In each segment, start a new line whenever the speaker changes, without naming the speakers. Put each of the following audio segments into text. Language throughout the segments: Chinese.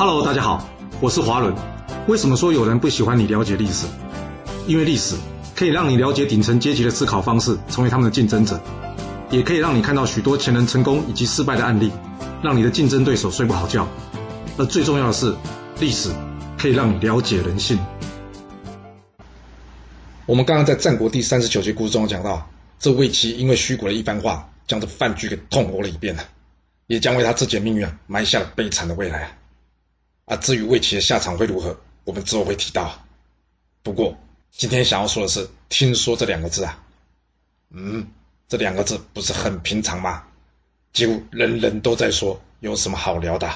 Hello，大家好，我是华伦。为什么说有人不喜欢你了解历史？因为历史可以让你了解顶层阶级的思考方式，成为他们的竞争者，也可以让你看到许多前人成功以及失败的案例，让你的竞争对手睡不好觉。而最重要的是，历史可以让你了解人性。
我们刚刚在战国第三十九节故事中讲到，这魏齐因为虚谷的一番话，将这范雎给痛殴了一遍了，也将为他自己的命运埋下了悲惨的未来啊。至于魏齐的下场会如何，我们之后会提到。不过今天想要说的是，听说这两个字啊，嗯，这两个字不是很平常吗？几乎人人都在说，有什么好聊的？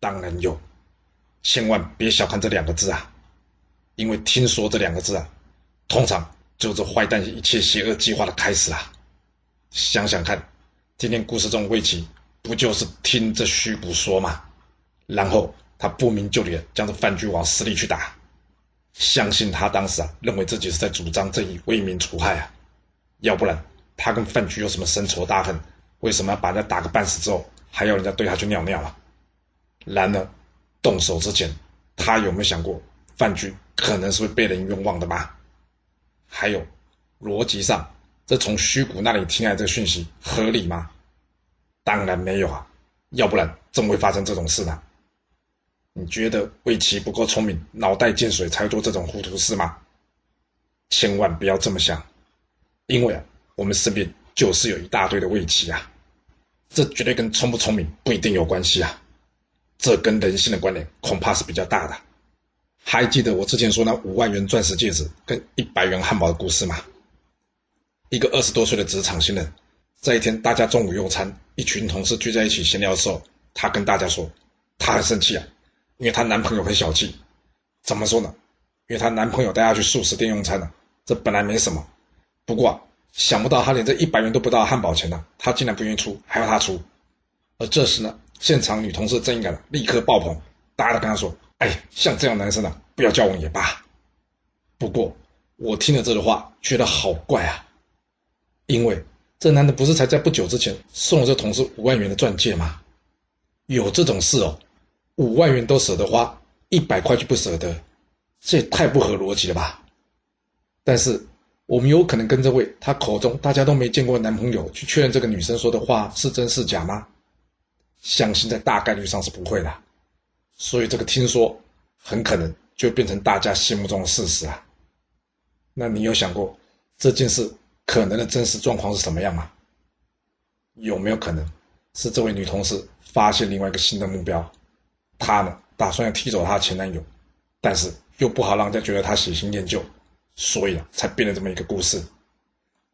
当然有，千万别小看这两个字啊，因为听说这两个字啊。通常就是坏蛋一切邪恶计划的开始啊！想想看，今天故事中魏齐不就是听着虚谷说吗？然后他不明就里将这范雎往死里去打，相信他当时啊认为自己是在主张正义为民除害啊，要不然他跟范雎有什么深仇大恨？为什么要把人家打个半死之后还要人家对他去尿尿啊？然而动手之前，他有没有想过范雎可能是会被人冤枉的吗？还有，逻辑上，这从虚谷那里听来这讯息合理吗？当然没有啊，要不然怎么会发生这种事呢？你觉得魏齐不够聪明，脑袋进水才做这种糊涂事吗？千万不要这么想，因为啊，我们身边就是有一大堆的魏齐啊，这绝对跟聪不聪明不一定有关系啊，这跟人性的关联恐怕是比较大的。还记得我之前说那五万元钻石戒指跟一百元汉堡的故事吗？一个二十多岁的职场新人，在一天大家中午用餐，一群同事聚在一起闲聊的时候，他跟大家说，他很生气啊，因为她男朋友很小气。怎么说呢？因为她男朋友带她去素食店用餐了，这本来没什么，不过想不到她连这一百元都不到汉堡钱呢，她竟然不愿意出，还要她出。而这时呢，现场女同事正义感立刻爆棚，大家都跟她说。哎，像这样男生啊，不要交往也罢。不过我听了这个话，觉得好怪啊。因为这男的不是才在不久之前送了这同事五万元的钻戒吗？有这种事哦，五万元都舍得花，一百块就不舍得，这也太不合逻辑了吧？但是我们有可能跟这位他口中大家都没见过的男朋友去确认这个女生说的话是真是假吗？相信在大概率上是不会的。所以这个听说很可能就变成大家心目中的事实啊。那你有想过这件事可能的真实状况是什么样吗？有没有可能是这位女同事发现另外一个新的目标，她呢打算要踢走她前男友，但是又不好让人家觉得她喜新厌旧，所以啊才编了这么一个故事。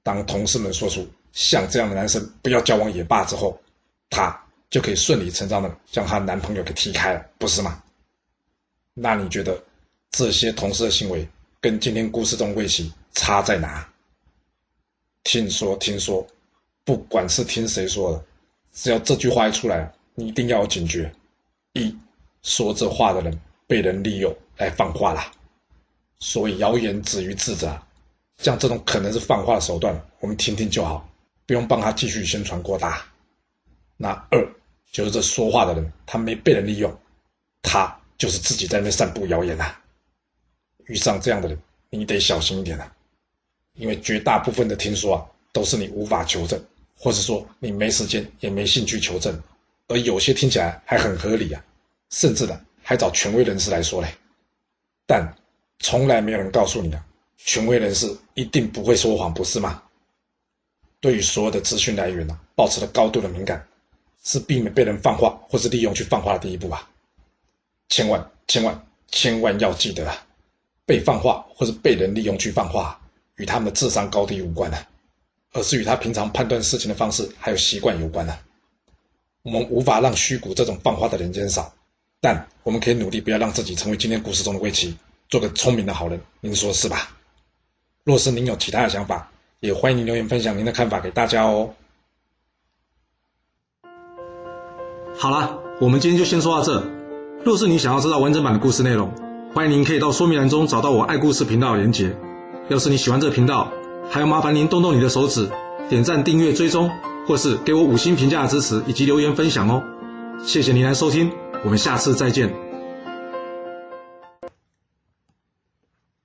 当同事们说出像这样的男生不要交往也罢之后，她。就可以顺理成章的将她男朋友给踢开了，不是吗？那你觉得这些同事的行为跟今天故事中魏齐差在哪？听说听说，不管是听谁说的，只要这句话一出来，你一定要有警觉：一说这话的人被人利用来放话了。所以谣言止于智者，像这种可能是放话的手段，我们听听就好，不用帮他继续宣传扩大。那二就是这说话的人，他没被人利用，他就是自己在那散布谣言呐。遇上这样的人，你得小心一点啊，因为绝大部分的听说啊，都是你无法求证，或者说你没时间也没兴趣求证，而有些听起来还很合理啊，甚至呢还找权威人士来说嘞。但从来没有人告诉你啊，权威人士一定不会说谎，不是吗？对于所有的资讯来源呢，保持了高度的敏感。是避免被人放话或是利用去放话的第一步啊！千万千万千万要记得啊！被放话或是被人利用去放话，与他们的智商高低无关啊，而是与他平常判断事情的方式还有习惯有关啊。我们无法让虚谷这种放话的人减少，但我们可以努力不要让自己成为今天故事中的魏齐，做个聪明的好人。您说是吧？若是您有其他的想法，也欢迎您留言分享您的看法给大家哦。
好了，我们今天就先说到这。若是你想要知道完整版的故事内容，欢迎您可以到说明栏中找到我爱故事频道的连结。要是你喜欢这个频道，还要麻烦您动动你的手指，点赞、订阅、追踪，或是给我五星评价的支持以及留言分享哦。谢谢您来收听，我们下次再见。